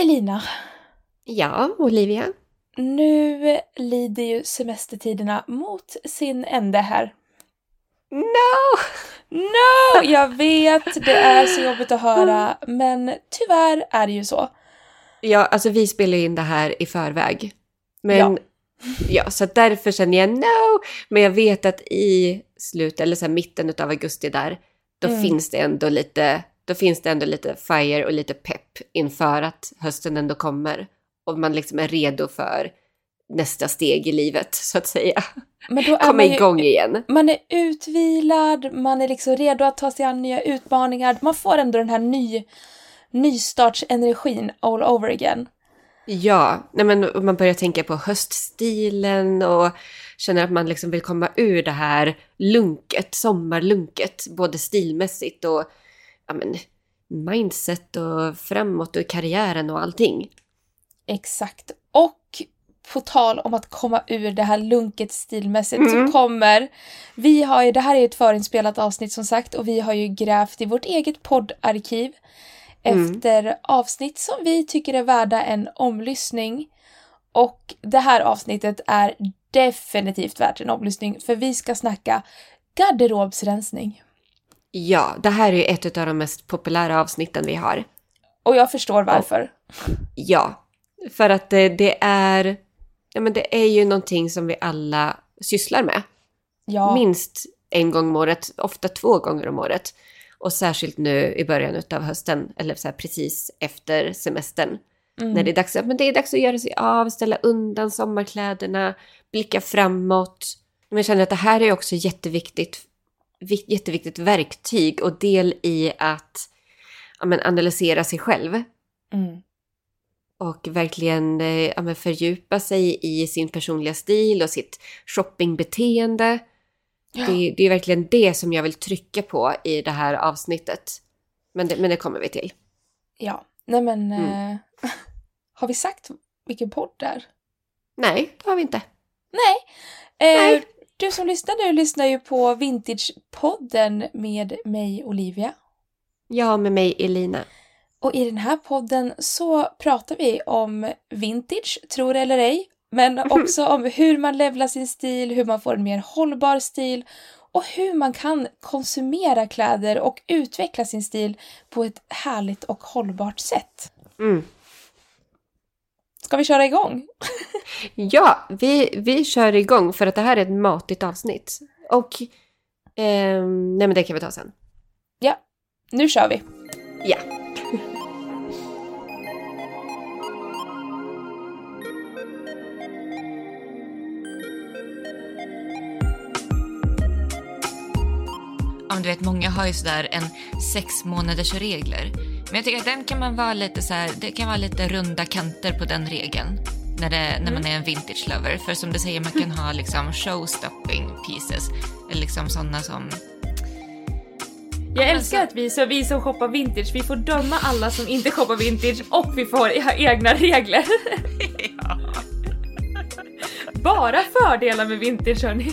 Elina, Ja, Olivia. nu lider ju semestertiderna mot sin ände här. No! No! Jag vet, det är så jobbigt att höra, men tyvärr är det ju så. Ja, alltså vi spelar in det här i förväg. Men ja, Ja. så därför känner jag no. Men jag vet att i slutet, eller så här mitten av augusti där, då Mm. finns det ändå lite, då finns det ändå lite fire och lite pepp inför att hösten ändå kommer. Och man liksom är redo för nästa steg i livet, så att säga. Men då är Komma man ju, igång igen. Man är utvilad, man är liksom redo att ta sig an nya utmaningar. Man får ändå den här ny, nystartsenergin all over again. Ja, nej men man börjar tänka på höststilen och känner att man liksom vill komma ur det här lunket, sommarlunket, både stilmässigt och ja men, mindset och framåt och karriären och allting. Exakt. Och på tal om att komma ur det här lunket stilmässigt Mm. så kommer vi har ju, det här är ett förinspelat avsnitt som sagt och vi har ju grävt i vårt eget poddarkiv Mm. efter avsnitt som vi tycker är värda en omlyssning. Och det här avsnittet är definitivt värt en omlyssning för vi ska snacka garderobsrensning. Ja, det här är ju ett av de mest populära avsnitten vi har. Och jag förstår varför. Ja, för att det, det är, ja men det är ju någonting som vi alla sysslar med. Ja. Minst en gång om året, ofta två gånger om året. Och särskilt nu i början av hösten, eller så precis efter semestern. Mm. När det är, dags, att- men det är dags att göra sig av, ställa undan sommarkläderna, blicka framåt. Men jag känner att det här är också jätteviktigt, vik- jätteviktigt verktyg och del i att ja, men analysera sig själv. Mm. Och verkligen eh, ja, men fördjupa sig i sin personliga stil och sitt shoppingbeteende. Ja. Det, det är verkligen det som jag vill trycka på i det här avsnittet. Men det, men det kommer vi till. Ja, nej men... Mm. Eh, har vi sagt vilken podd det är? Nej, det har vi inte. Nej. Eh, Nej. Du som lyssnar nu lyssnar ju på Vintage-podden med mig Olivia. Ja, med mig Elina. Och i den här podden så pratar vi om vintage, tror eller ej, men också om hur man levlar sin stil, hur man får en mer hållbar stil och hur man kan konsumera kläder och utveckla sin stil på ett härligt och hållbart sätt. Mm. Ska vi köra igång? Ja, vi, vi kör igång för att det här är ett matigt avsnitt. Och... ehm, nej, men det kan vi ta sen. Ja, nu kör vi! Ja. Ja, du vet, många har ju sådär en sex månaders regler. Men jag tycker att den kan man vara lite så här, det kan vara lite runda kanter på den regeln. När, det, när man är en vintage lover. För som du säger, man kan ha liksom showstopping pieces. Eller liksom sådana som... Jag älskar att vi, så vi som shoppar vintage, vi får döma alla som inte shoppar vintage och vi får ha egna regler. Bara fördelar med vintage hörni.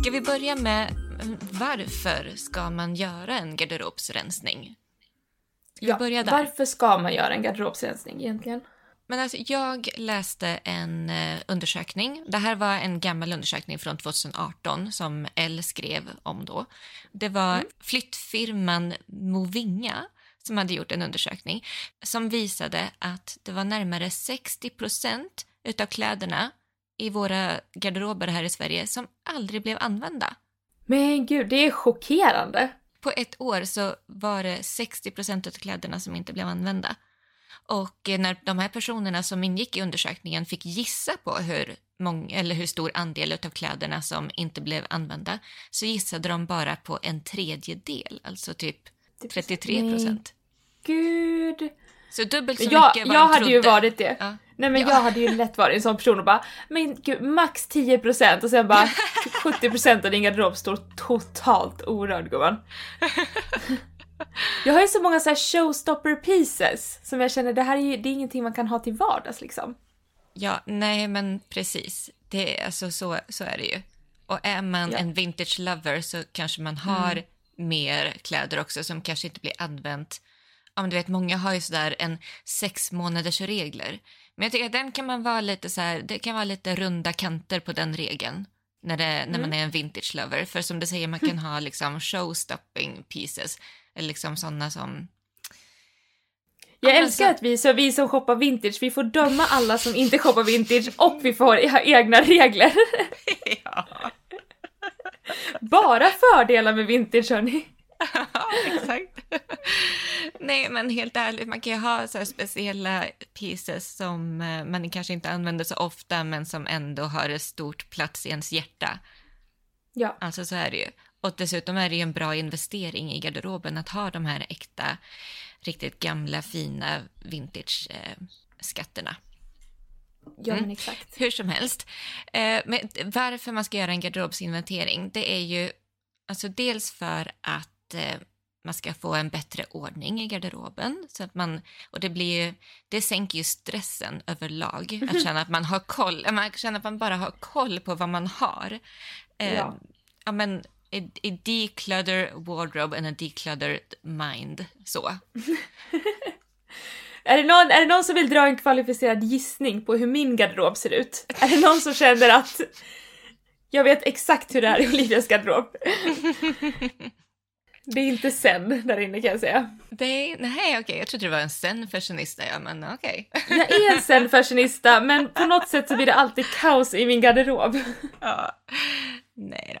Ska vi börja med mm, varför ska man göra en garderobsrensning? Vi börja där? Varför ska man göra en garderobsrensning egentligen? Men alltså, jag läste en eh, undersökning. Det här var en gammal undersökning från 2018 som Elle skrev om då. Det var flyttfirman Movinga som hade gjort en undersökning som visade att det var närmare 60 procent utav kläderna i våra garderober här i Sverige som aldrig blev använda. Men gud, det är chockerande. På ett år så var det 60 procent av kläderna som inte blev använda. Och eh, när de här personerna som ingick i undersökningen fick gissa på hur, mång, eller hur stor andel av kläderna som inte blev använda så gissade de bara på en tredjedel, alltså typ 33 procent. Gud. Så dubbelt så Jag, mycket vad jag de hade ju varit det. Ja. Nej men Ja. jag hade ju lätt varit en sån person och bara men gud max 10% och sen bara 70% av din garderob står totalt orörd gumman. Jag har ju så många så här showstopper pieces som jag känner det här är ju det är ingenting man kan ha till vardags liksom. Ja, nej men precis. Det, är- alltså, så, så är det ju. Och är man Ja. en vintage lover så kanske man har mer kläder också som kanske inte blir använt. Ja, men du vet, många har ju sådär en sex månaders regler. Men jag tycker att den kan man vara lite så här, det kan vara lite runda kanter på den regeln när, det, när man är en vintage lover. För som du säger, man kan ha liksom show-stopping pieces, eller liksom sådana som Jag älskar att vi, så vi som shoppar vintage, vi får döma alla som inte shoppar vintage och vi får ha egna regler. ja, Bara fördelar med vintage hörni. exakt. Nej, men helt ärligt, man kan ju ha så speciella pieces som eh, man kanske inte använder så ofta, men som ändå har en stort plats i ens hjärta. Ja. Alltså så är det ju. Och dessutom är det ju en bra investering i garderoben att ha de här äkta, riktigt gamla, fina vintage-skatterna. Ja Mm. men exakt. Hur som helst. Eh, men varför man ska göra en garderobsinventering, det är ju alltså dels för att eh, man ska få en bättre ordning i garderoben. Så att man, och det, blir ju, det sänker ju stressen överlag, att känna att man har koll, man känner att man bara har koll på vad man har. Eh, Ja. ja, men, a, a declutter wardrobe and a decluttered mind. Så. Är det, någon, är det någon som vill dra en kvalificerad gissning på hur min garderob ser ut? Är det någon som känner att jag vet exakt hur det är i Olivias garderob? Det är inte sen där inne kan jag säga. Det, nej, okej, jag trodde det var en zen-fashionista, ja, men okej. Jag är en zen-fashionista men på något sätt så blir det alltid kaos i min garderob. Ja. Nej då.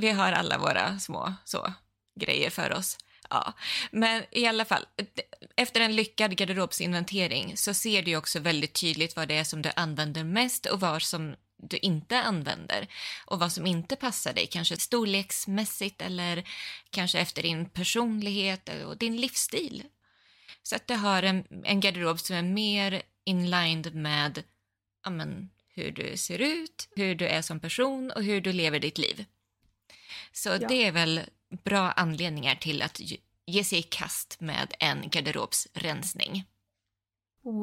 Vi har alla våra små så, grejer för oss. Ja. Men i alla fall, efter en lyckad garderobsinventering så ser du också väldigt tydligt vad det är som du använder mest och vad som du inte använder och vad som inte passar dig, kanske storleksmässigt eller kanske efter din personlighet och din livsstil. Så att du har en, en garderob som är mer inlined med ja, men, hur du ser ut, hur du är som person och hur du lever ditt liv. Så Ja. det är väl bra anledningar till att ge- ge sig i kast med en garderobsrensning.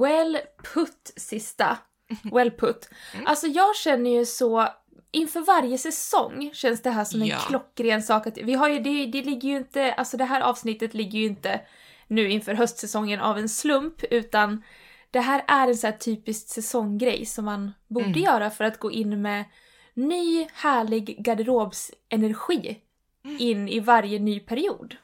Well put sista. Well put. Mm. Alltså jag känner ju så, inför varje säsong känns det här som en Ja. klockren sak att, vi har ju, det, det ligger ju inte, alltså det här avsnittet ligger ju inte nu inför höstsäsongen av en slump utan det här är en så här typisk säsonggrej som man borde Mm. göra för att gå in med ny härlig garderobsenergi Mm. in i varje ny period.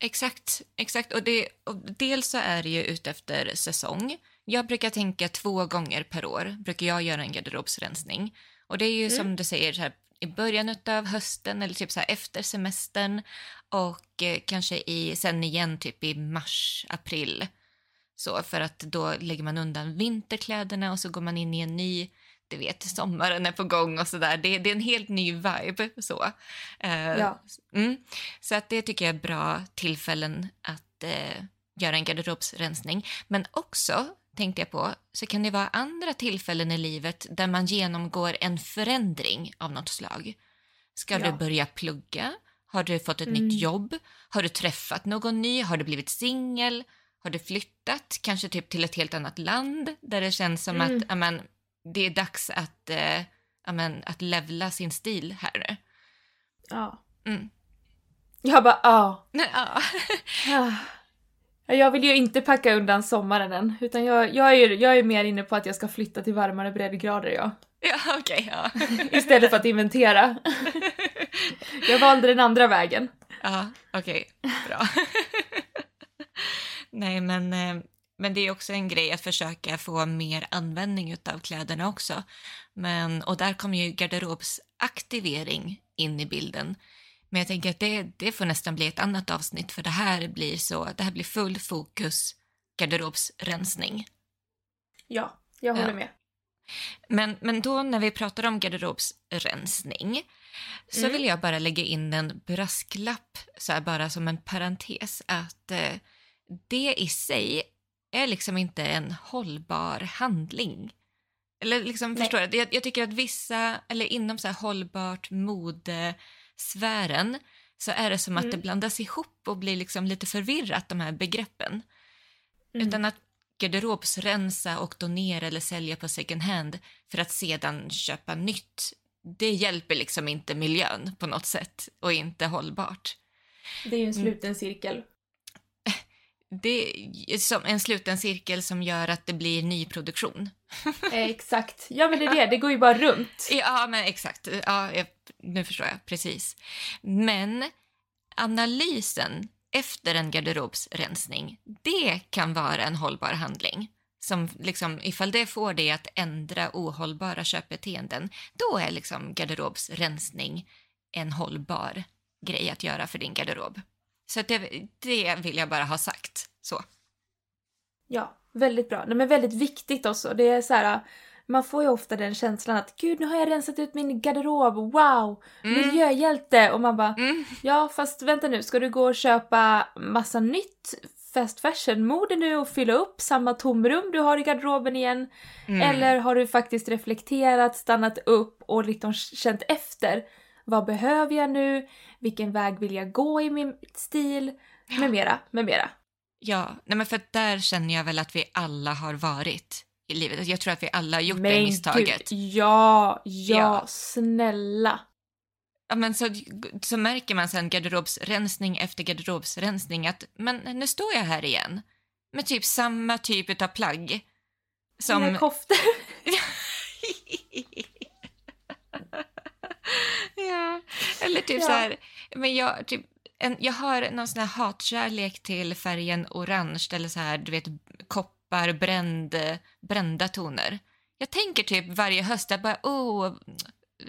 Exakt, exakt. Och, det, och dels så är det ju utefter säsong. Jag brukar tänka två gånger per år, brukar jag göra en garderobsrensning. Och det är ju som du säger, här, i början av hösten eller typ så här efter semestern och eh, kanske i, sen igen typ i mars, april. Så för att då lägger man undan vinterkläderna och så går man in i en ny, du vet, sommaren är på gång och sådär. Det, det är en helt ny vibe så. Eh, Ja. Mm. Så att det tycker jag är bra tillfällen att eh, göra en garderobsrensning. Men också, tänkte jag på, så kan det vara andra tillfällen i livet där man genomgår en förändring av något slag. Ska Ja. du börja plugga? Har du fått ett Mm. nytt jobb? Har du träffat någon ny? Har du blivit singel? Har du flyttat? Kanske typ till ett helt annat land där det känns som Mm. att amen, det är dags att, eh, amen, att levla sin stil här nu. Ja. Mm. Jag bara, ja. Ja. Ah. Ja, Jag vill ju inte packa undan sommaren än, utan jag, jag, är, jag är mer inne på att jag ska flytta till varmare breddgrader jag. Ja, okej. ja. Istället för att inventera. Jag valde den andra vägen. ja, okej. Bra. Nej, men, eh, men det är också en grej att försöka få mer användning av kläderna också. Men, och där kommer ju garderobsaktivering in i bilden. Men jag tänker att det, det får nästan bli ett annat avsnitt för det här blir så, det här blir full fokus garderobsrensning. Ja, jag håller Ja. med. Men, men då när vi pratar om garderobsrensning så Mm. vill jag bara lägga in en brasklapp, så här bara som en parentes, att eh, det i sig är liksom inte en hållbar handling. Eller liksom, Nej. förstår du? Jag, jag tycker att vissa, eller inom så här hållbart modesfären, så är det som att Mm. det blandas ihop och blir liksom lite förvirrat, de här begreppen. Mm. Utan att garderobsrensa och donera eller sälja på second hand för att sedan köpa nytt. Det hjälper liksom inte miljön på något sätt och inte hållbart. Det är ju en sluten cirkel. Det är som en sluten cirkel som gör att det blir nyproduktion. Eh, exakt. Ja men det är det, det går ju bara runt. Ja, men exakt. Ja, jag, nu förstår jag. Precis. Men analysen efter en garderobsrensning, det kan vara en hållbar handling. Som liksom, ifall det får dig att ändra ohållbara köpbeteenden, då är liksom garderobsrensning en hållbar grej att göra för din garderob. Så det, det vill jag bara ha sagt. Så. Ja, väldigt bra. Nej, men väldigt viktigt också. Det är så här, man får ju ofta den känslan att gud nu har jag rensat ut min garderob, wow, Mm. miljöhjälte! Och man bara Mm. ja fast vänta nu, ska du gå och köpa massa nytt fast fashion-mode nu och fylla upp samma tomrum du har i garderoben igen? Mm. Eller har du faktiskt reflekterat, stannat upp och liksom känt efter? Vad behöver jag nu? Vilken väg vill jag gå i min stil? Med mera, med mera. Ja, nej men för där känner jag väl att vi alla har varit i livet. Jag tror att vi alla har gjort det Men misstaget. Gud, ja, ja, Ja. snälla. Ja, men så, så märker man sen garderobsrensning efter garderobsrensning att men nu står jag här igen med typ samma typ av plagg. Som... Mina koftor. ja, eller typ Ja. så här, men jag, typ, en, jag har någon sån här hatkärlek till färgen orange eller så här, du vet, koppar, bränd, brända toner. Jag tänker typ varje höst, jag bara, oh,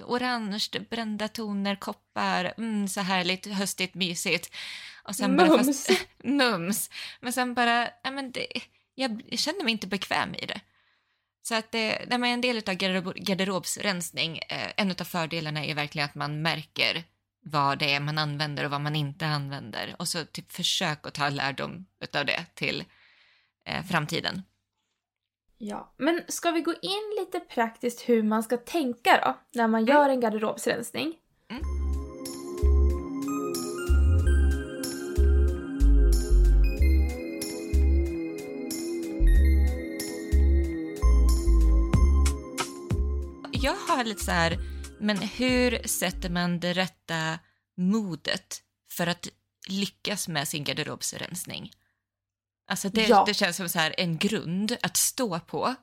orange, brända toner, koppar, mm, så härligt, höstigt, mysigt. Och sen bara, Mums. fast, mums. Men sen bara, ja, men det, jag, jag känner mig inte bekväm i det. Så att det, nej, men en del av garderob, garderobsrensning, eh, en av fördelarna är verkligen att man märker vad det är man använder och vad man inte använder. Och så typ försök att ta lärdom av det till eh, framtiden. Ja, men ska vi gå in lite praktiskt hur man ska tänka då, när man gör en garderobsrensning? Jag har lite så här, men hur sätter man det rätta modet för att lyckas med sin garderobsrensning? Alltså det, Ja. det känns som så här en grund att stå på.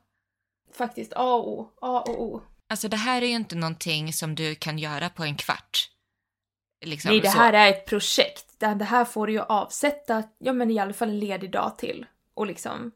Faktiskt A och O. A och O. Alltså det här är ju inte någonting som du kan göra på en kvart. Liksom, Nej, det så. här är ett projekt. Det det här får du ju avsätta, ja men i alla fall en ledig dag till. Och liksom,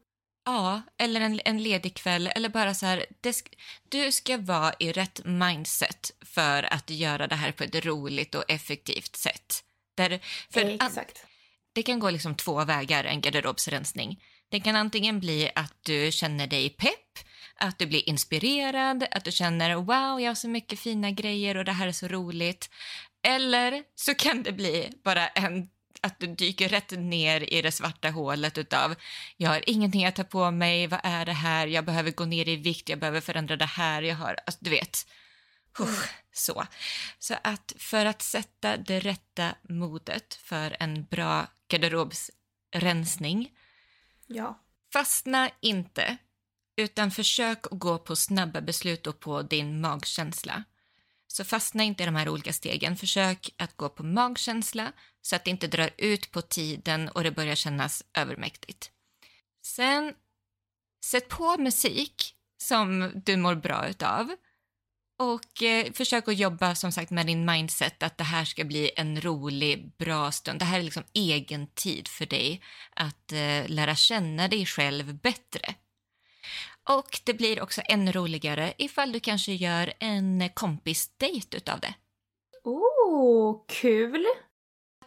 Ja, eller en, en ledig kväll eller bara så här. Sk- du ska vara i rätt mindset för att göra det här på ett roligt och effektivt sätt. Där, för exakt. det kan gå liksom två vägar, en garderobsrensning. Det kan antingen bli att du känner dig pepp, att du blir inspirerad, att du känner wow, jag har så mycket fina grejer och det här är så roligt. Eller så kan det bli bara en att du dyker rätt ner i det svarta hålet utav jag har ingenting att ta på mig, vad är det här, jag behöver gå ner i vikt, jag behöver förändra det här, jag har, alltså, du vet. Usch, så. Så att för att sätta det rätta modet för en bra garderobsrensning, Ja. fastna inte, utan försök att gå på snabba beslut och på din magkänsla. Så fastna inte i de här olika stegen. Försök att gå på magkänsla så att det inte drar ut på tiden och det börjar kännas övermäktigt. Sen, sätt på musik som du mår bra utav. Och eh, försök att jobba som sagt med din mindset att det här ska bli en rolig, bra stund. Det här är liksom egen tid för dig att eh, lära känna dig själv bättre. Och det blir också ännu roligare ifall du kanske gör en kompisdejt utav det. Oh, kul!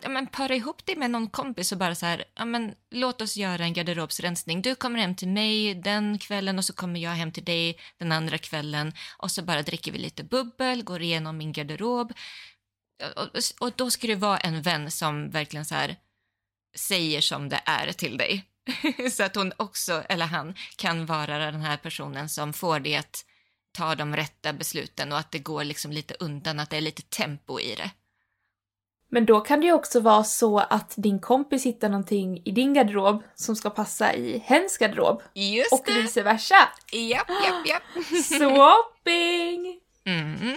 Ja, men para ihop dig med någon kompis och bara så här, ja, men låt oss göra en garderobsrensning. Du kommer hem till mig den kvällen och så kommer jag hem till dig den andra kvällen och så bara dricker vi lite bubbel, går igenom min garderob. Och, och, och då ska det vara en vän som verkligen så här säger som det är till dig. så att hon också, eller han, kan vara den här personen som får dig att ta de rätta besluten och att det går liksom lite undan, att det är lite tempo i det. Men då kan det ju också vara så att din kompis hittar någonting i din garderob som ska passa i hens garderob. Just Och vice versa. Japp, japp, japp. Swapping! Mm.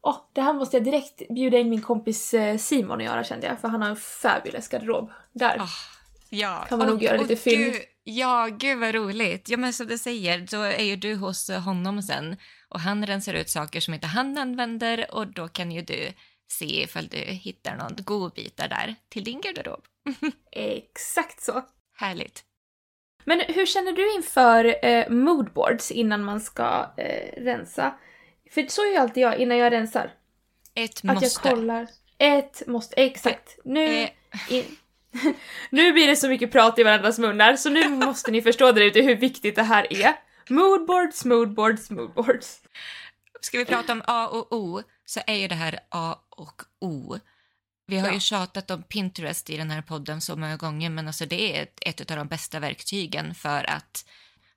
Åh, det här måste jag direkt bjuda in min kompis eh, Simon och göra kände jag, för han har en fabulous garderob. Där. Ah, ja. Kan man nog göra lite film. Gud, ja, gud vad roligt. Ja, men som du säger, då är ju du hos honom sen och han rensar ut saker som inte han använder och då kan ju du se ifall du hittar någon godbitar där till din garderob. Exakt så. Härligt. Men hur känner du inför eh, moodboards innan man ska eh, rensa? För så gör ju alltid jag innan jag rensar. Ett Att måste. jag kollar. Ett måste, exakt. Nu, Eh, in, nu blir det så mycket prat i varandras munnar så nu måste ni förstå där ute hur viktigt det här är. Moodboards, moodboards, moodboards. Ska vi prata om A och O så är ju det här A och O. Vi har Ja. ju tjatat om Pinterest i den här podden så många gånger men alltså det är ett, ett av de bästa verktygen för att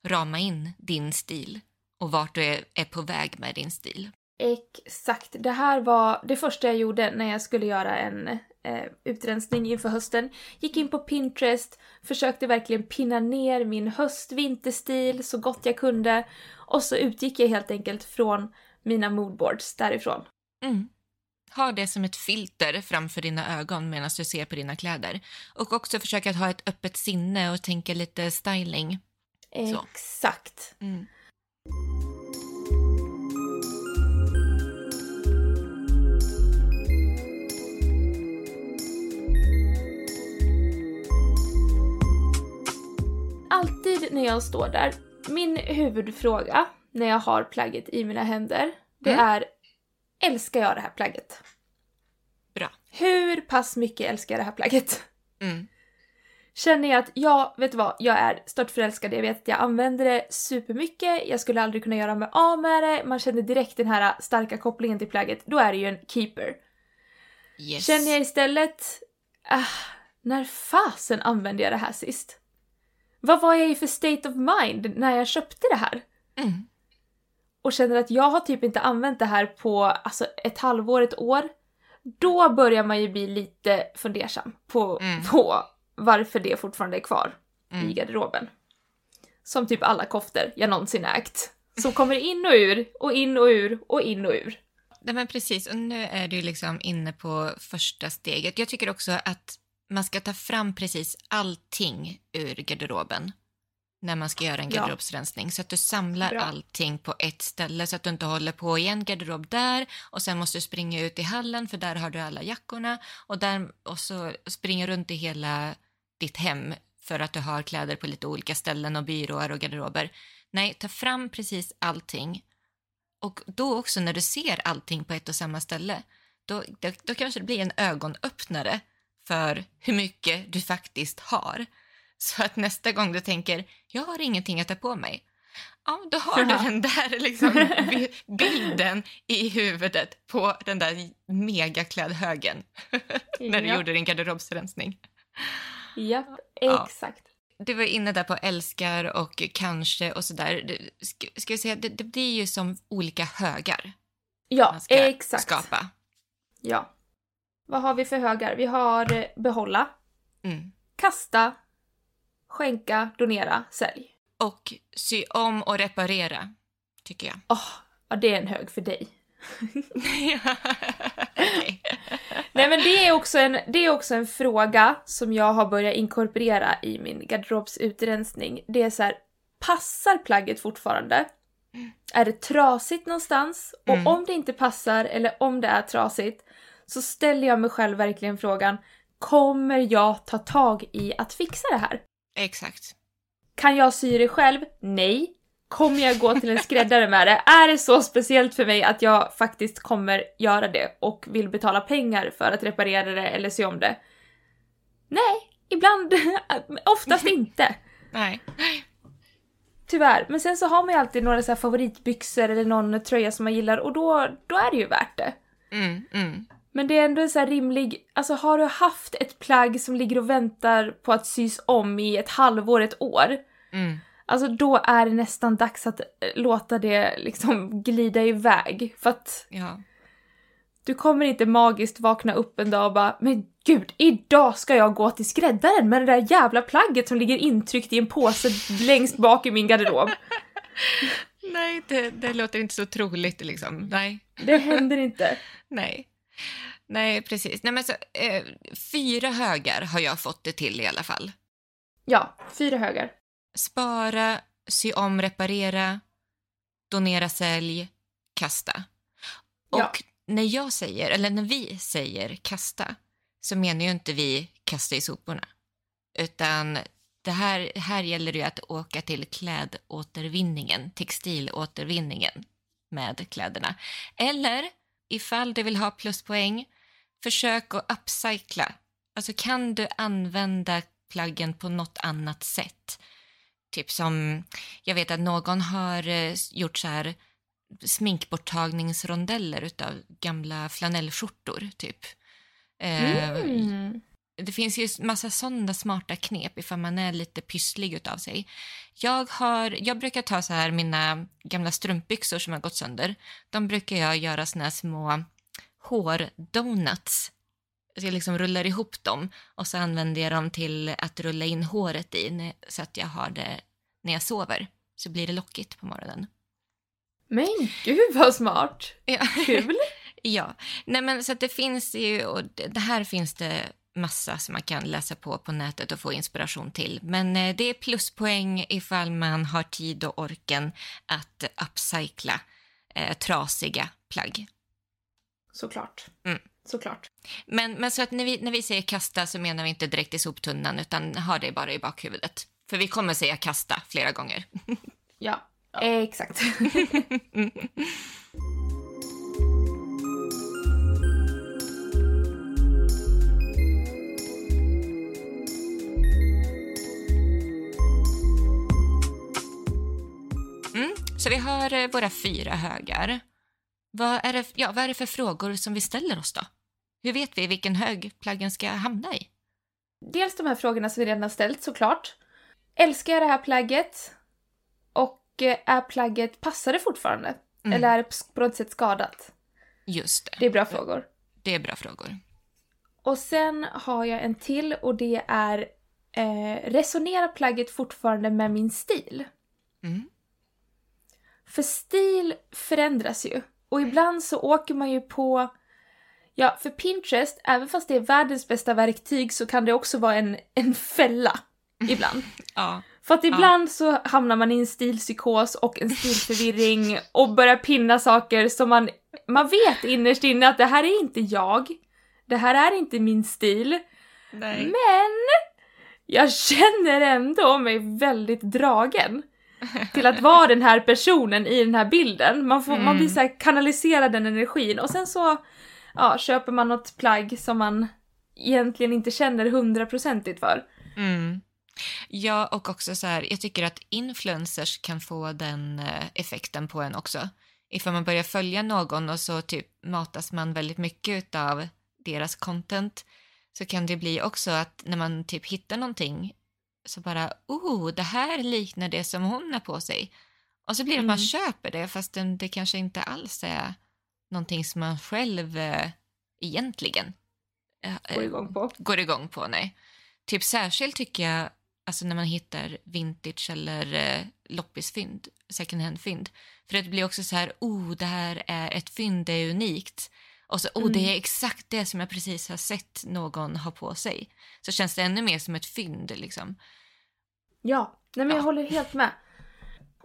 rama in din stil och vart du är, är på väg med din stil. Exakt. Det här var det första jag gjorde när jag skulle göra en eh, utrensning inför hösten. Gick in på Pinterest, försökte verkligen pinna ner min höst-vinterstil så gott jag kunde och så utgick jag helt enkelt från mina moodboards därifrån. Mm. Ha det som ett filter framför dina ögon medan du ser på dina kläder. Och också försöka att ha ett öppet sinne och tänka lite styling. Exakt. Mm. Alltid när jag står där, min huvudfråga när jag har plagget i mina händer, det Mm. är älskar jag det här plagget? Bra. Hur pass mycket älskar jag det här plagget? Mm. Känner jag att, ja, vet du vad, jag är störtförälskad, jag vet att jag använder det supermycket, jag skulle aldrig kunna göra mig av med det, man känner direkt den här starka kopplingen till plagget, då är det ju en keeper. Yes. Känner jag istället, ah, när fasen använde jag det här sist? Vad var jag i för state of mind när jag köpte det här? Mm. och känner att jag har typ inte använt det här på alltså, ett halvår, ett år, då börjar man ju bli lite fundersam på, Mm. på varför det fortfarande är kvar i Mm. garderoben. Som typ alla koftor jag någonsin ägt. Som kommer in och ur, och in och ur, och in och ur. Nej, men precis, och nu är du liksom inne på första steget. Jag tycker också att man ska ta fram precis allting ur garderoben när man ska göra en Ja. garderobsrensning. Så att du samlar Bra. allting på ett ställe så att du inte håller på i en garderob där och sen måste du springa ut i hallen för där har du alla jackorna och, där, och så springa runt i hela ditt hem för att du har kläder på lite olika ställen och byråer och garderober. Nej, ta fram precis allting och då också när du ser allting på ett och samma ställe, då, då, då kanske det blir en ögonöppnare för hur mycket du faktiskt har. Så att nästa gång du tänker, jag har ingenting att ta på mig, ja, då har du Ja. den där liksom, bi- bilden i huvudet på den där megaklädhögen när du Ja. gjorde din garderobsrensning. Japp, Ja. exakt. Du var inne där på älskar och kanske och sådär. Ska, ska jag säga, det, det blir ju som olika högar Ja, man ska exakt. skapa. Ja. Vad har vi för högar? Vi har eh, behålla, Mm. kasta, skänka, donera, sälj. Och sy om och reparera, tycker jag. Åh, ja det är en hög för dig. Nej men det är, också en, det är också en fråga som jag har börjat inkorporera i min garderobsutrensning. Det är så här, passar plagget fortfarande? Är det trasigt någonstans? Och Mm. om det inte passar eller om det är trasigt så ställer jag mig själv verkligen frågan Kommer jag ta tag i att fixa det här? Exakt. Kan jag sy det själv? Nej. Kommer jag gå till en skräddare med det? Är det så speciellt för mig att jag faktiskt kommer göra det och vill betala pengar för att reparera det eller sy om det? Nej, ibland, oftast inte. Nej. Tyvärr. Men sen så har man ju alltid några så favoritbyxor eller någon tröja som man gillar och då, då är det ju värt det. Mm, mm. Men det är ändå en så här rimlig, alltså har du haft ett plagg som ligger och väntar på att sys om i ett halvår, ett år, Mm. Alltså då är det nästan dags att eh, låta det liksom glida iväg. För att Ja. du kommer inte magiskt vakna upp en dag och bara Men gud, idag ska jag gå till skräddaren med det där jävla plagget som ligger intryckt i en påse längst bak i min garderob. Nej, det, det låter inte så troligt liksom. Nej. Det händer inte. Nej. Nej, precis. Nej, men så, eh, fyra högar har jag fått det till i alla fall. Ja, fyra högar. Spara, sy om, reparera, donera, sälj, kasta. Och Ja. när jag säger, eller när vi säger kasta, så menar ju inte vi kasta i soporna. Utan det här, här gäller det ju att åka till klädåtervinningen, textilåtervinningen med kläderna. Eller ifall du vill ha pluspoäng, försök att upcycla. Alltså kan du använda plaggen på något annat sätt? Typ som, jag vet att någon har eh, gjort så här sminkborttagningsrondeller utav gamla flanellskjortor, typ. Eh, Mm det finns ju massa sådana smarta knep ifall man är lite pysslig utav sig. Jag, har, jag brukar ta så här mina gamla strumpbyxor som har gått sönder. De brukar jag göra såna här små hårdonuts. Så jag liksom rullar ihop dem och så använder jag dem till att rulla in håret i så att jag har det när jag sover. Så blir det lockigt på morgonen. Men gud vad smart! Ja. Kul! Ja, nej men så att det finns ju, och det här finns det massa som man kan läsa på på nätet och få inspiration till. Men eh, det är pluspoäng ifall man har tid och orken att upcycla eh, trasiga plagg. Såklart. Mm. Såklart. Men, men så att när vi, när vi säger kasta så menar vi inte direkt i soptunnan utan ha det bara i bakhuvudet. För vi kommer säga kasta flera gånger. Ja, exakt. Så vi har eh, våra fyra högar. Vad är, det, ja, vad är det för frågor som vi ställer oss då? Hur vet vi vilken hög plaggen ska hamna i? Dels de här frågorna som vi redan har ställt såklart. Älskar jag det här plagget? Och eh, är plagget, passar det fortfarande? Mm. Eller är det på något sätt skadat? Just det. Det är bra frågor. Det är bra frågor. Och sen har jag en till och det är eh, resonerar plagget fortfarande med min stil? Mm. För stil förändras ju. Och ibland så åker man ju på... Ja, för Pinterest, även fast det är världens bästa verktyg så kan det också vara en, en fälla ibland. Ja. För att ibland så hamnar man i en stilpsykos och en stilförvirring och börjar pinna saker som man, man vet innerst inne att det här är inte jag. Det här är inte min stil. Nej. Men jag känner ändå mig väldigt dragen till att vara den här personen i den här bilden. Man, får, man Mm. blir så här kanalisera den energin och sen så ja, köper man något plagg som man egentligen inte känner hundraprocentigt för. Mm. Ja, och också så här, jag tycker att influencers kan få den eh, effekten på en också. Ifall man börjar följa någon och så typ matas man väldigt mycket av deras content så kan det bli också att när man typ hittar någonting så bara, oh, det här liknar det som hon har på sig. Och så blir det att man Mm. köper det fast det, det kanske inte alls är någonting som man själv eh, egentligen eh, Går igång på. går igång på. Nej. Typ särskilt tycker jag alltså när man hittar vintage eller eh, loppisfynd, second hand-fynd. För det blir också så här, oh, det här är ett fynd, det är unikt. Och så, oh, Mm. det är exakt det som jag precis har sett någon ha på sig. Så känns det ännu mer som ett fynd liksom. Ja, nej men jag Ja. håller helt med.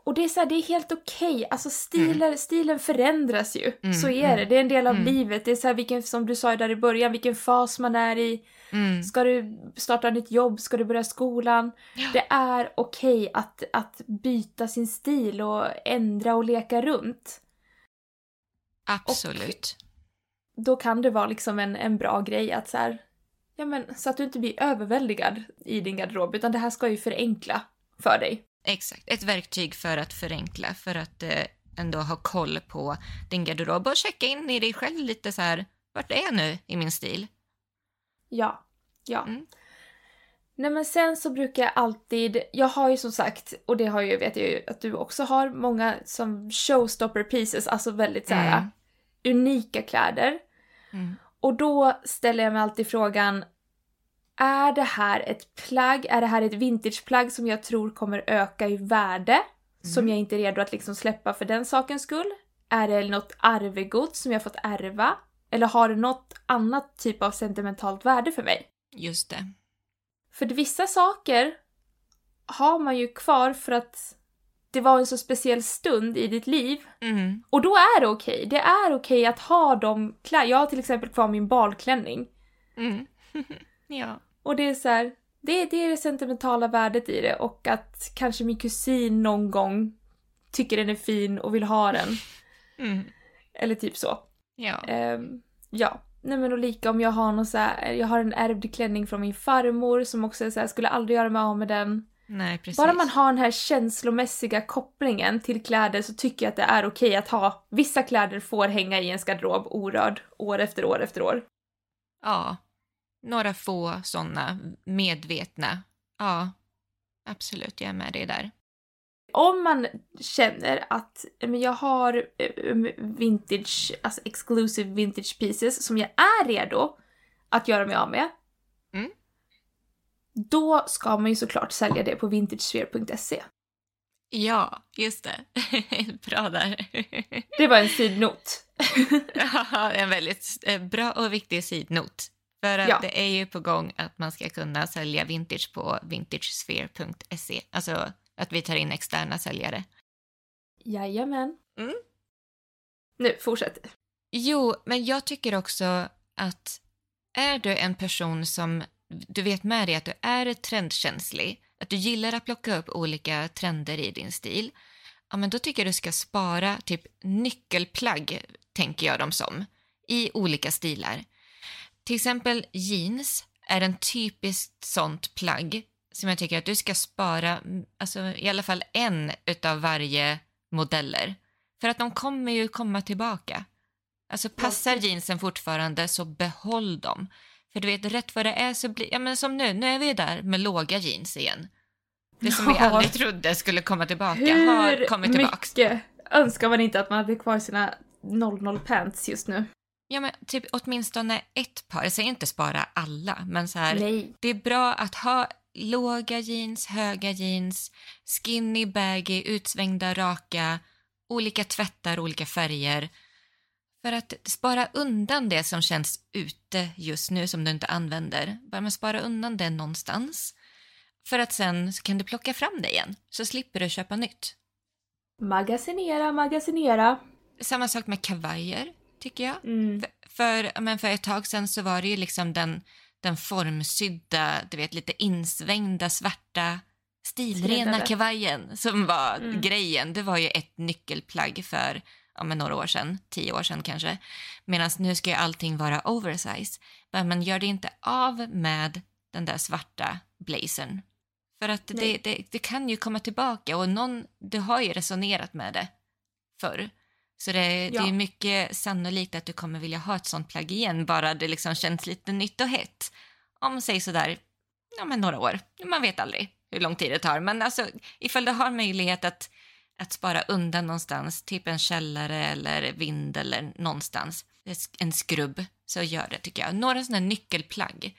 Och det är så här, det är helt okej. Alltså stilen, stilen förändras ju. Mm, så är mm, det. Det är en del av mm. livet. Det är så här, vilken, som du sa där i början, vilken fas man är i. Mm. Ska du starta nytt jobb? Ska du börja skolan? Ja. Det är okej att, att byta sin stil och ändra och leka runt. Absolut. Då kan det vara liksom en, en bra grej att så här, ja men så att du inte blir överväldigad i din garderob utan det här ska ju förenkla för dig. Exakt. Ett verktyg för att förenkla, för att eh, ändå ha koll på din garderob och checka in i dig själv lite så här, vart är jag nu i min stil? Ja, ja. Mm. Nej men sen så brukar jag alltid, jag har ju som sagt, och det har ju, vet jag ju att du också har, många som showstopper pieces, alltså väldigt så här Mm. unika kläder. Mm. Och då ställer jag mig alltid frågan, är det här ett plagg, är det här ett vintageplagg som jag tror kommer öka i värde som jag inte är redo att liksom släppa för den sakens skull? Är det något arvegods som jag fått ärva? Eller har det något annat typ av sentimentalt värde för mig? Just det. För vissa saker har man ju kvar för att det var en så speciell stund i ditt liv. Mm. Och då är det okej. Det är okej att ha de kläder. Jag har till exempel kvar min balklänning. Mm. ja. Och det är så här, det, det är det sentimentala värdet i det och att kanske min kusin någon gång tycker den är fin och vill ha den. Mm. Eller typ så. Ja. Ehm, ja. Nej men och lika om jag har någon så här, jag har en ärvd klänning från min farmor som också så här, skulle aldrig göra mig av med den. Nej, precis. Bara man har den här känslomässiga kopplingen till kläder så tycker jag att det är okej att ha. Vissa kläder får hänga i ens garderob orörd år efter år efter år. Ja. Några få sådana medvetna. Ja. Absolut, jag är med dig där. Om man känner att men jag har eh, vintage, alltså exclusive vintage pieces som jag är redo att göra mig av med. Då ska man ju såklart sälja det på vintagesphere.se. Ja, just det. Bra där. Det var en sidnot. Ja, en väldigt eh, bra och viktig sidnot. För att Ja. det är ju på gång att man ska kunna sälja vintage på vintagesphere.se. Alltså att vi tar in externa säljare. Jajamän. Mm. Nu, fortsätt. Jo, men jag tycker också att är du en person som du vet med dig att du är trendkänslig, att du gillar att plocka upp olika trender i din stil, ja men då tycker jag du ska spara typ nyckelplagg, tänker jag dem som, i olika stilar. Till exempel jeans är en typiskt sånt plagg som jag tycker att du ska spara, alltså i alla fall en utav varje modeller. För att de kommer ju komma tillbaka. Alltså passar jeansen fortfarande så behåll dem. För du vet, rätt vad det är så blir, ja men som nu, nu är vi där med låga jeans igen. Det som vi Ja. aldrig trodde skulle komma tillbaka har kommit tillbaks. mycket önskar man inte att man hade kvar sina 00 pants just nu? Ja men typ åtminstone ett par, jag säger inte spara alla, men så här, Nej. det är bra att ha låga jeans, höga jeans, skinny, baggy, utsvängda, raka, olika tvättar, olika färger. För att spara undan det som känns ute just nu som du inte använder. Bara man spara undan det någonstans. För att sen kan du plocka fram det igen, så slipper du köpa nytt. Magasinera, magasinera. Samma sak med kavajer, tycker jag. Mm. För, för, men för ett tag sedan så var det ju liksom den, den formsydda, du vet lite insvängda svarta stilrena kavajen som var Mm. grejen. Det var ju ett nyckelplagg för ja, men några år sedan, tio år sedan kanske. Medan nu ska ju allting vara oversize. Men gör det inte av med den där svarta blazern. För att det, det, det kan ju komma tillbaka och någon, du har ju resonerat med det förr. Så det, det Ja. är mycket sannolikt att du kommer vilja ha ett sånt plagg igen, bara det liksom känns lite nytt och hett. Om säg sådär, ja men några år. Man vet aldrig hur lång tid det tar. Men alltså ifall du har möjlighet att, att spara undan någonstans, typ en källare eller vind eller någonstans, en skrubb, så gör det tycker jag. Några sådana nyckelplagg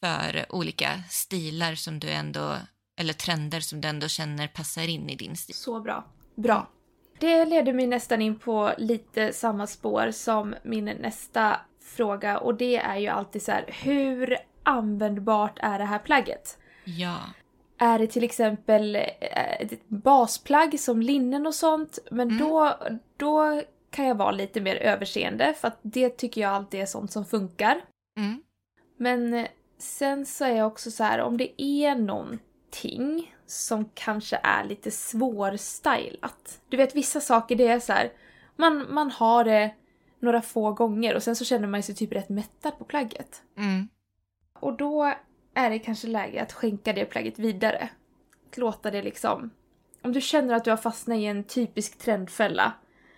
för olika stilar som du ändå, eller trender som du ändå känner passar in i din stil. Så bra. Bra. Det leder mig nästan in på lite samma spår som min nästa fråga och det är ju alltid så här: hur användbart är det här plagget? Ja. Är det till exempel eh, ett basplagg som linnen och sånt, men Mm. då, då kan jag vara lite mer överseende för att det tycker jag alltid är sånt som funkar. Mm. Men eh, sen så är jag också så här, om det är någonting som kanske är lite svårstylat. Du vet vissa saker det är så här, man, man har det några få gånger och sen så känner man sig typ rätt mättad på plagget. Mm. Och då är det kanske läge att skänka det plagget vidare. Att låta det liksom... Om du känner att du har fastnat i en typisk trendfälla.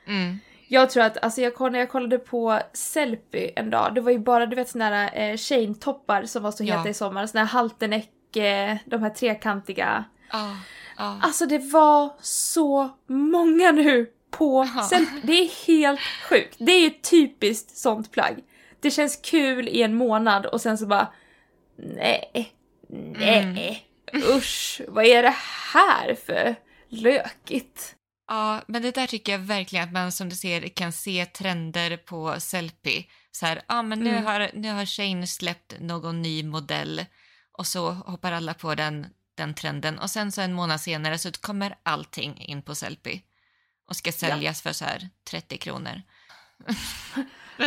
Mm. Jag tror att, alltså jag, när jag kollade på Sellpy en dag, det var ju bara du vet såna här eh, chain-toppar som var så Ja. heta i sommar. Såna här halterneck, eh, de här trekantiga. Ja. Ja. Alltså det var så många nu på Ja. Sellpy. Det är helt sjukt. Det är ett typiskt sånt plagg. Det känns kul i en månad och sen så bara nej, nej, Mm. usch, vad är det här för lökigt. Ja, men det där tycker jag verkligen att man som du ser kan se trender på Sellpy. Så här, ja men nu, Mm. har, nu har Shane släppt någon ny modell och så hoppar alla på den, den trenden och sen så en månad senare så kommer allting in på Sellpy och ska säljas för så här 30 kronor.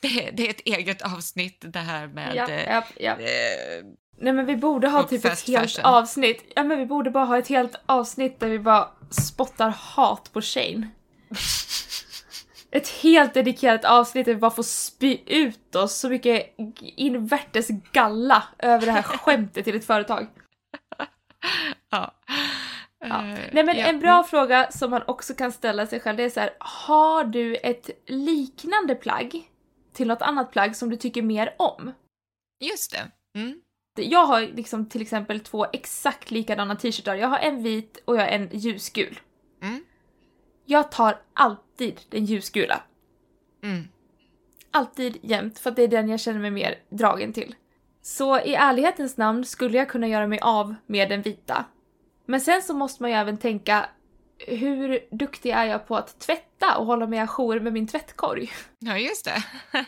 det, det är ett eget avsnitt det här med Ja, eh, ja, ja. eh, Nej men vi borde ha typ ett helt fashion. avsnitt. Ja men vi borde bara ha ett helt avsnitt där vi bara spottar hat på Shane. Ett helt dedikerat avsnitt där vi bara får spy ut oss så mycket invärtes galla över det här skämtet till ett företag. ja. Ja. Eh, Nej men ja. en bra fråga som man också kan ställa sig själv det är så här, har du ett liknande plagg till något annat plagg som du tycker mer om? Just det. Mm. Jag har liksom till exempel två exakt likadana t-shirtar. Jag har en vit och jag har en ljusgul. Mm. Jag tar alltid den ljusgula. Mm. Alltid jämt, för att det är den jag känner mig mer dragen till. Så i ärlighetens namn skulle jag kunna göra mig av med den vita. Men sen så måste man ju även tänka, hur duktig är jag på att tvätta och hålla mig ajour med min tvättkorg? Ja, just det.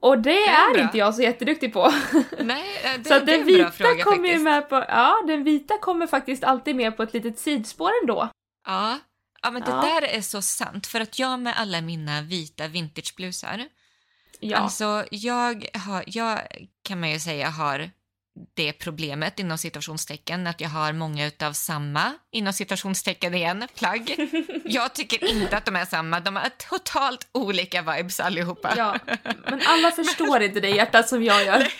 Och det är är bra. inte jag så jätteduktig på. Nej, eh, det, så det är den en bra vita fråga kommer faktiskt. med på, ja den vita kommer faktiskt alltid med på ett litet sidspår ändå. Ja. ja, men det Ja. där är så sant. För att jag med alla mina vita vintageblusar, Ja. alltså jag, har, jag kan man ju säga har det problemet inom citationstecken att jag har många utav samma inom citationstecken igen plagg. Jag tycker inte att de är samma, de har totalt olika vibes allihopa. ja. Men alla förstår inte det hjärtat som jag gör.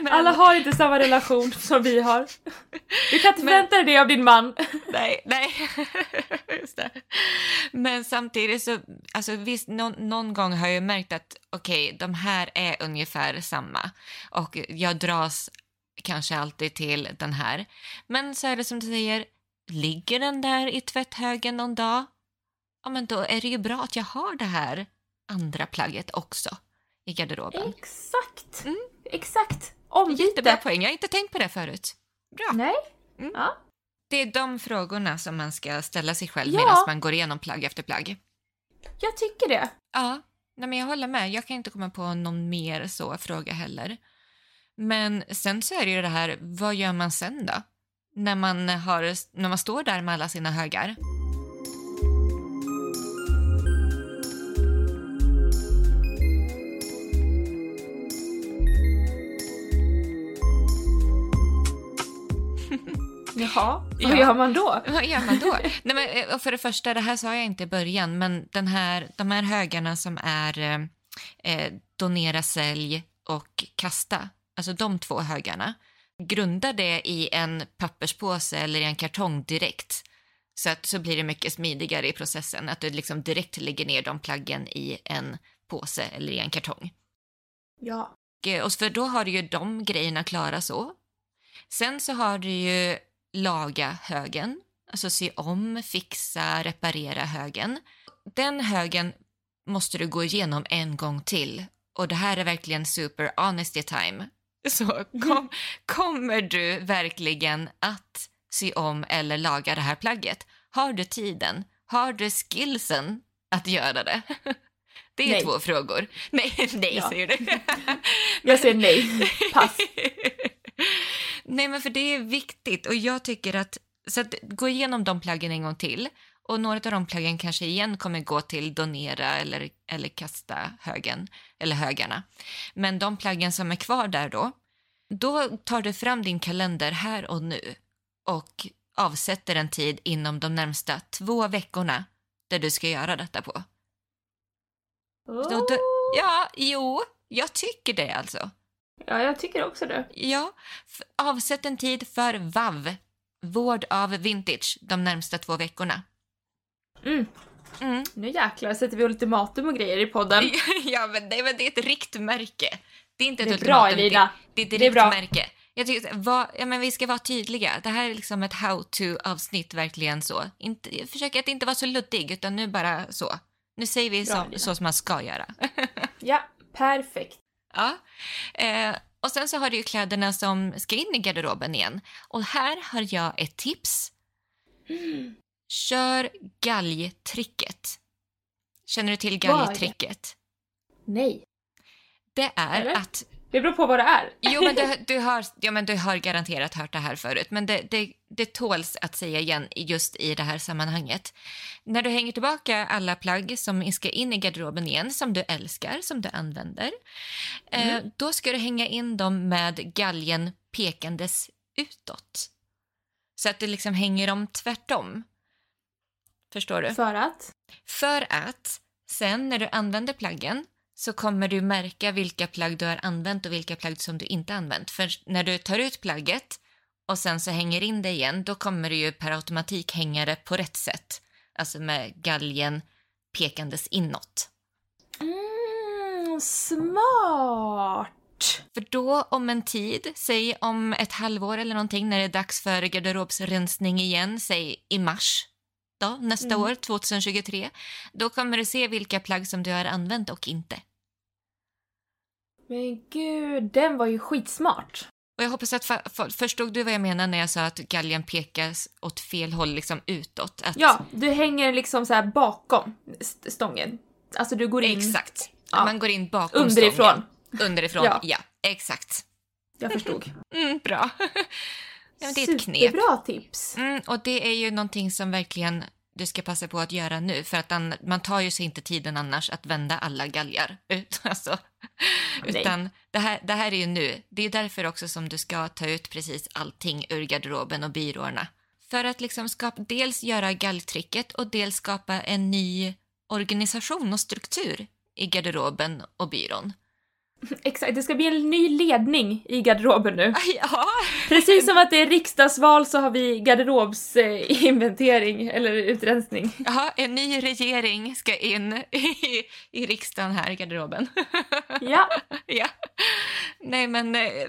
Men- Alla har inte samma relation som vi har. Du kan inte Men- förvänta dig det av din man. Nej, nej. Just det. Men samtidigt så, alltså visst, någon, någon gång har jag märkt att okej, de här är ungefär samma och jag dras kanske alltid till den här. Men så är det som du säger, ligger den där i tvätthögen någon dag, ja men då är det ju bra att jag har det här andra plagget också i garderoben. Exakt. Mm. Exakt. Jättebra Ombyte. poäng, jag har inte tänkt på det förut. Bra. Nej. Mm. Ja. Det är de frågorna som man ska ställa sig själv Ja. medan man går igenom plagg efter plagg. Jag tycker det. Ja, nej men jag håller med. Jag kan inte komma på någon mer så fråga heller. Men sen så är det ju det här, vad gör man sen då? När man, har, när man står där med alla sina högar. Jaha. Ja. Vad gör man då? Vad gör man då? Nej, men, eh, och för det första, det här sa jag inte i början, men den här, de här högarna som är eh, eh, donera, sälj och kasta, alltså de två högarna, grunda det i en papperspåse eller i en kartong direkt. Så att så blir det mycket smidigare i processen, att du liksom direkt lägger ner de plaggen i en påse eller i en kartong. Ja. Och, eh, och för då har du ju de grejerna klara så. Sen så har du ju laga högen, alltså sy om, fixa, reparera högen. Den högen måste du gå igenom en gång till och det här är verkligen super honesty time. Så kom, kommer du verkligen att sy om eller laga det här plagget? Har du tiden? Har du skillsen att göra det? Det är Nej. två frågor. Nej, nej Ja. säger du. Jag säger nej. Pass. Nej, men för det är viktigt och jag tycker att, så att gå igenom de plaggen en gång till och några av de plaggen kanske igen kommer gå till donera eller, eller kasta högen eller högarna. Men de plaggen som är kvar där då, då tar du fram din kalender här och nu och avsätter en tid inom de närmsta två veckorna där du ska göra detta på. Så då, ja, jo, jag tycker det alltså. Ja, jag tycker också det. Ja, avsätt en tid för VAV, vård av vintage, de närmsta två veckorna. Mm. Mm. Nu jäklar sätter vi ultimatum och grejer i podden. ja, men det, men det är ett riktmärke. Det är inte Det ett är bra ultimatum, Elina. Det, det är ett Det är bra. riktmärke. Jag tycker, vad, ja, men vi ska vara tydliga. Det här är liksom ett how-to-avsnitt, verkligen så. Inte, jag försöker att inte vara så luddig, utan nu bara så. Nu säger vi Bra, så, så som man ska göra. Ja, perfekt. Ja. Eh, Och sen så har du ju kläderna som ska in i garderoben igen. Och här har jag ett tips. Kör galgtricket. Känner du till galgtricket? Nej. Det är Eller? att Det beror på vad det är. Jo, men du, du, har, ja, men du har garanterat hört det här förut, men det, det, det tåls att säga igen just i det här sammanhanget. När du hänger tillbaka alla plagg som ska in i garderoben igen, som du älskar, som du använder, eh, då ska du hänga in dem med galgen pekandes utåt. Så att det liksom hänger dem tvärtom. Förstår du? För att? För att sen när du använder plaggen så kommer du märka vilka plagg du har använt och vilka plagg som du inte använt. För när du tar ut plagget och sen så hänger in det igen, då kommer du ju per automatik hänga det på rätt sätt. Alltså med galgen pekandes inåt. Mm, smart! För då om en tid, säg om ett halvår eller någonting när det är dags för garderobsrensning igen, säg i mars då, nästa Mm. år, 2023, då kommer du se vilka plagg som du har använt och inte. Men gud, den var ju skitsmart. Och jag hoppas att fa- fa- förstod du vad jag menar när jag sa att galgen pekas åt fel håll, liksom utåt? Att, Ja, du hänger liksom så bakom st- stången. Alltså du går in Exakt. Ja. Man går in bakom underifrån. stången. Underifrån, Ja. ja. Exakt. Jag förstod. Mm, bra. ja, det är ett knep. Superbra tips. Mm, och det är ju någonting som verkligen du ska passa på att göra nu för att an- man tar ju sig inte tiden annars att vända alla galgar. Ut, alltså. Utan det här, det här är ju nu. Det är därför också som du ska ta ut precis allting ur garderoben och byråerna. För att liksom skapa, dels göra galltricket och dels skapa en ny organisation och struktur i garderoben och byrån. Exakt, det ska bli en ny ledning i garderoben nu. Ja, Precis som att det är riksdagsval så har vi garderobsinventering eller utrensning. ja, en ny regering ska in i, i riksdagen här i garderoben. Ja, ja. Nej, men, eh,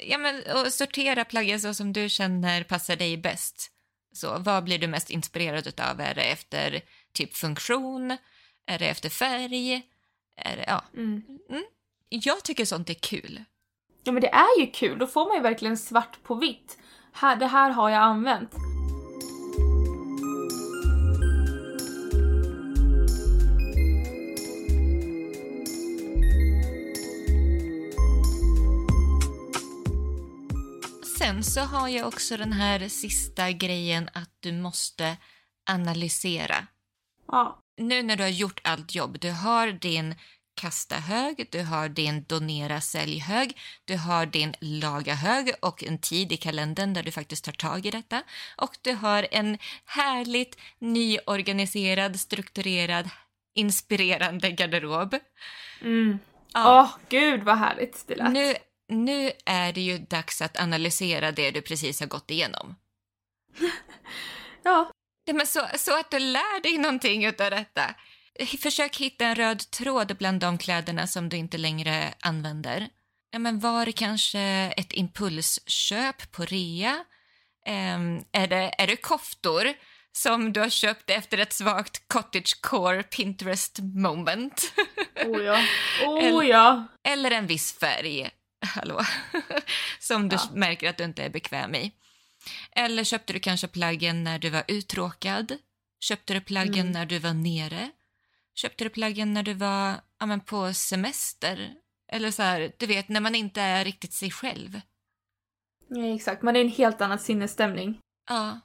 ja, men och sortera plaggen så som du känner passar dig bäst. Så, vad blir du mest inspirerad utav? Är det efter typ funktion? Är det efter färg? Är det, ja. mm. Jag tycker sånt är kul. ja men det är ju kul, då får man ju verkligen svart på vitt. Här, det här har jag använt. Sen så har jag också den här sista grejen att du måste analysera. Ja. nu när du har gjort allt jobb, du har din kasta hög, du har din donera sälj hög, du har din laga hög och en tid i kalendern där du faktiskt tar tag i detta och du har en härligt nyorganiserad, strukturerad, inspirerande garderob. Mm. Ja. Åh, gud vad härligt det lät. Nu, nu är det ju dags att analysera det du precis har gått igenom. Ja. Ja, men så, så att du lär dig någonting av detta. Försök hitta en röd tråd bland de kläderna som du inte längre använder. Ja, men var det kanske ett impulsköp på rea? Ehm, är, det, är det koftor som du har köpt efter ett svagt cottagecore Pinterest moment? Oh ja. Oh Eller- ja. Eller en viss färg, hallå, som du Ja. märker att du inte är bekväm i. Eller köpte du kanske plaggen när du var uttråkad? Köpte du plaggen Mm. när du var nere? Köpte du plaggen när du var ja, men på semester? Eller så här, du vet, när man inte är riktigt sig själv. ja. Exakt, man är i en helt annan sinnesstämning. Ja,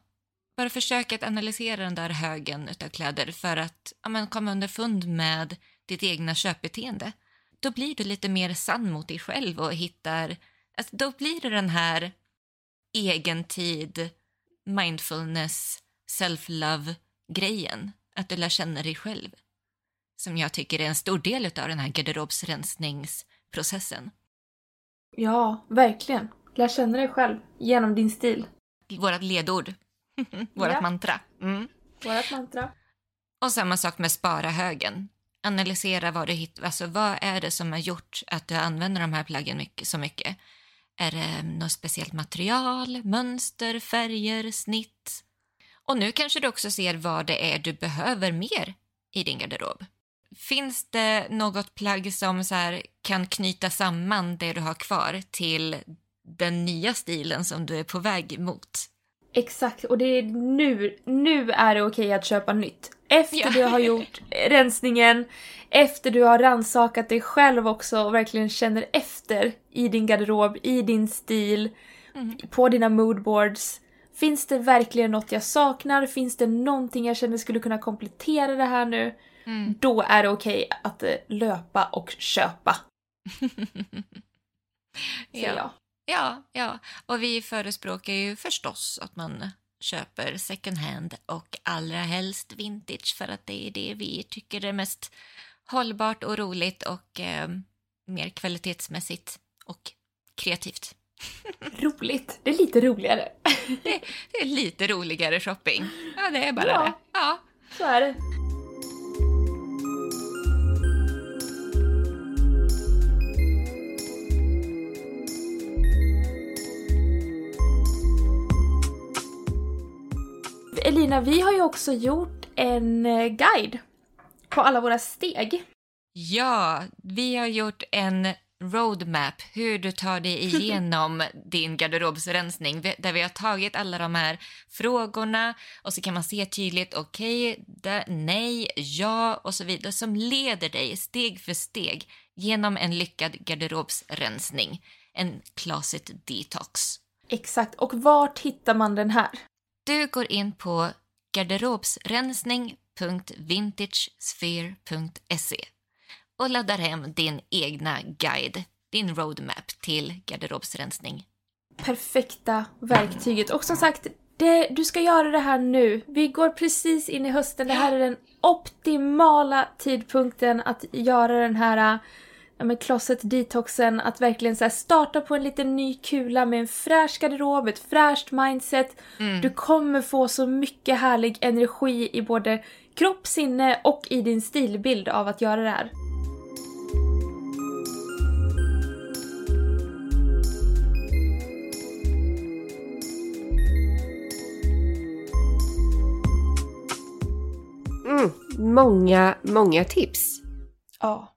bara försök att analysera den där högen utav kläder för att ja, men komma underfund med ditt egna köpbeteende. Då blir du lite mer sann mot dig själv och hittar... Alltså, då blir det den här egentid, mindfulness, self-love-grejen. Att du lär känna dig själv. Som jag tycker är en stor del av den här garderobsrensningsprocessen. Ja, verkligen. Lär känna dig själv genom din stil. Vårat ledord. Vårat Ja. mantra. Mm. Vårat mantra. Och samma sak med spara högen. Analysera vad du hittar, alltså vad är det som har gjort att du använder de här plaggen mycket, så mycket. Är det något speciellt material, mönster, färger, snitt? Och nu kanske du också ser vad det är du behöver mer i din garderob. Finns det något plagg som så här, kan knyta samman det du har kvar till den nya stilen som du är på väg mot? Exakt, och det är nu, nu är det okej att köpa nytt. Efter Ja. du har gjort rensningen, efter du har rannsakat dig själv också och verkligen känner efter i din garderob, i din stil, Mm. på dina moodboards. Finns det verkligen något jag saknar? Finns det någonting jag känner skulle kunna komplettera det här nu? Mm. Då är det okej att eh, löpa och köpa, Ja. jag. Ja, ja. Och vi förespråkar ju förstås att man köper second hand och allra helst vintage för att det är det vi tycker är mest hållbart och roligt och eh, mer kvalitetsmässigt och kreativt. Roligt. Det är lite roligare. Det, det är lite roligare shopping. Ja, det är bara Ja. det. Ja. Så är det. Elina, vi har ju också gjort en eh, guide på alla våra steg. Ja, vi har gjort en roadmap hur du tar dig igenom din garderobsrensning där vi har tagit alla de här frågorna och så kan man se tydligt okej, okay, nej, ja och så vidare som leder dig steg för steg genom en lyckad garderobsrensning. En closet detox. Exakt, och vart hittar man den här? Du går in på garderobsrensning.vintagesphere.se och laddar hem din egna guide, din roadmap till garderobsrensning. perfekta verktyget. Och som sagt, det, du ska göra det här nu. Vi går precis in i hösten. Det här är den optimala tidpunkten att göra den här ja, med closet detoxen. Att verkligen så här starta på en liten ny kula med en fräsch garderob, ett fräscht mindset. Mm. Du kommer få så mycket härlig energi i både kropp, sinne och i din stilbild av att göra det här. Mm, många, många tips. Ja,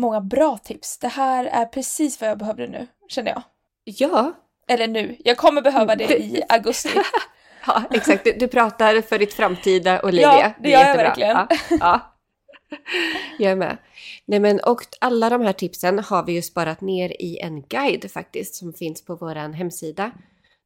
många bra tips. Det här är precis vad jag behövde nu, känner jag. Ja, Eller nu, jag kommer behöva det i augusti. ja exakt. Du, du pratar för ditt framtida Olivia. Ja, det är gör jag verkligen. Ja, ja. Jag är med. Nej, men, och alla de här tipsen har vi ju sparat ner i en guide faktiskt som finns på vår hemsida.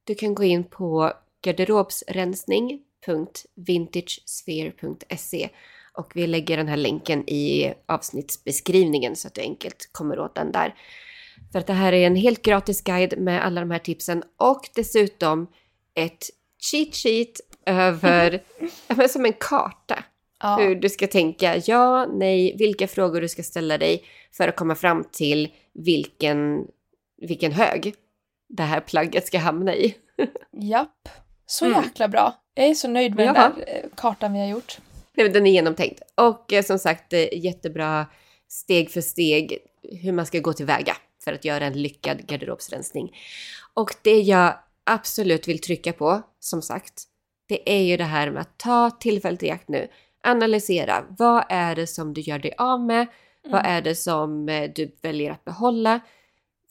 Du kan gå in på garderobsrensning.vintagesphere.se och vi lägger den här länken i avsnittsbeskrivningen så att du enkelt kommer åt den där. För att det här är en helt gratis guide med alla de här tipsen och dessutom ett cheat sheet över, ja, men som en karta. Ja, Hur du ska tänka ja, nej, vilka frågor du ska ställa dig för att komma fram till vilken, vilken hög det här plagget ska hamna i. japp. Så Mm. jäkla bra. Jag är så nöjd med Jaha. den där eh, kartan vi har gjort. Den är genomtänkt. Och eh, som sagt, eh, jättebra steg för steg hur man ska gå tillväga för att göra en lyckad garderobsrensning. Och det jag absolut vill trycka på, som sagt, det är ju det här med att ta tillfället i akt nu. Analysera. Vad är det som du gör dig av med? Vad är det som eh, du väljer att behålla?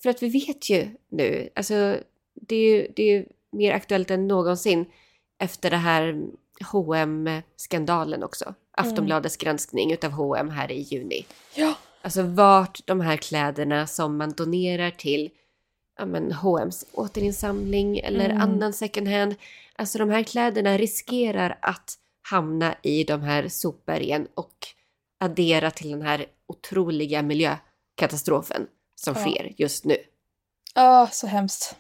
För att vi vet ju nu, alltså det är ju, det är ju mer aktuellt än någonsin efter det här hm skandalen också. Aftonbladets granskning utav H&M här i juni. Ja, Alltså vart de här kläderna som man donerar till ja, men H&M's återinsamling eller Mm. annan second hand. Alltså de här kläderna riskerar att hamna i de här sopbergen och addera till den här otroliga miljökatastrofen som Ja. sker just nu. ah, så hemskt.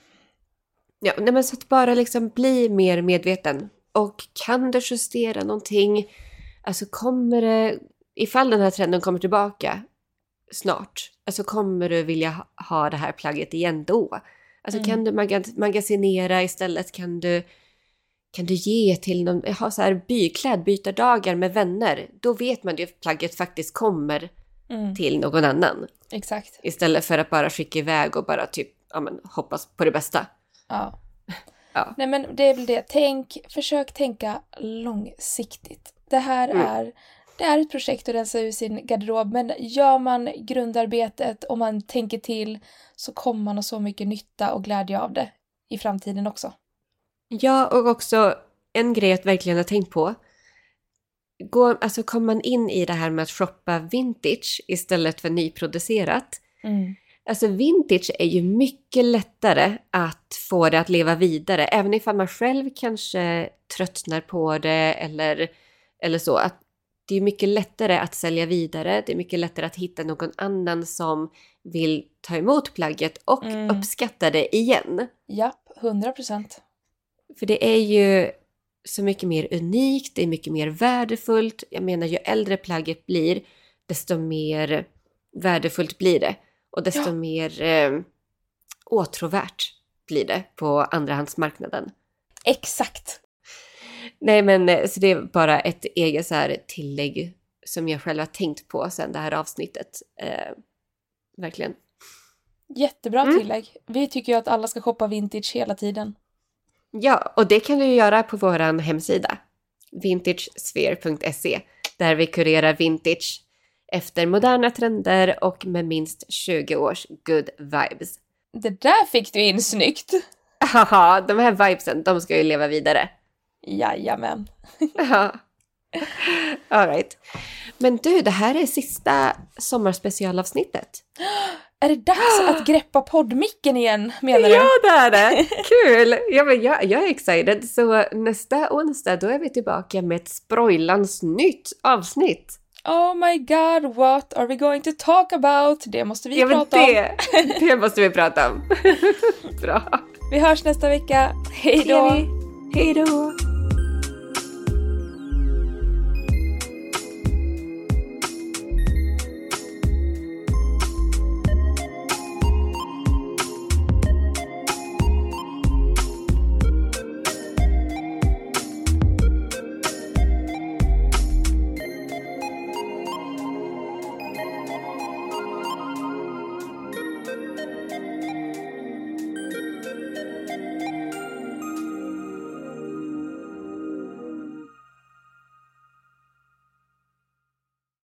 Ja, nej men så att bara liksom bli mer medveten. Och kan du justera någonting? Alltså kommer det, ifall den här trenden kommer tillbaka snart, alltså kommer du vilja ha- det här plagget igen då? Alltså Mm. kan du maga- magasinera istället? Kan du, kan du ge till någon, ha så här bykläd, bytardagar med vänner? Då vet man ju att plagget faktiskt kommer Mm, till någon annan. exakt. Istället för att bara skicka iväg och bara typ, ja men hoppas på det bästa. Ja. Ja. Nej men det är väl det. Tänk, försök tänka långsiktigt. Det här Mm. är det är ett projekt att rensa ur sin garderob men gör man grundarbetet och man tänker till så kommer man ha så mycket nytta och glädje av det i framtiden också. Ja, och också en grej att verkligen ha tänkt på. Går, alltså kommer man in i det här med att shoppa vintage istället för nyproducerat. Mm. Alltså vintage är ju mycket lättare att få det att leva vidare. Även ifall man själv kanske tröttnar på det eller, eller så. Att det är mycket lättare att sälja vidare. Det är mycket lättare att hitta någon annan som vill ta emot plagget och Mm. uppskatta det igen. Japp, 100 procent. För det är ju så mycket mer unikt, det är mycket mer värdefullt. Jag menar, ju äldre plagget blir, desto mer värdefullt blir det. Och desto Ja. mer eh, åtråvärt blir det på andrahandsmarknaden. Exakt. Nej, men eh, så det är bara ett eget så här tillägg som jag själv har tänkt på sen det här avsnittet. Eh, verkligen. Jättebra Mm. tillägg. Vi tycker ju att alla ska shoppa vintage hela tiden. Ja, och det kan du ju göra på vår hemsida. vintagesphere.se där vi kurerar vintage efter moderna trender och med minst 20 års good vibes. Det där fick du in snyggt! Haha, de här vibesen, de ska ju leva vidare. Jajamän. Ja. All right. Men du, det här är sista sommarspecialavsnittet. Är det dags att greppa poddmicken igen, menar du? Ja, det är det! Kul! Ja, men jag, jag är excited. Så nästa onsdag, då är vi tillbaka med ett sprojlans nytt avsnitt. Oh my god, what are we going to talk about? Det måste vi ja, prata om. det, det måste vi prata om. Bra. Vi hörs nästa vecka. Hej då! Hej då!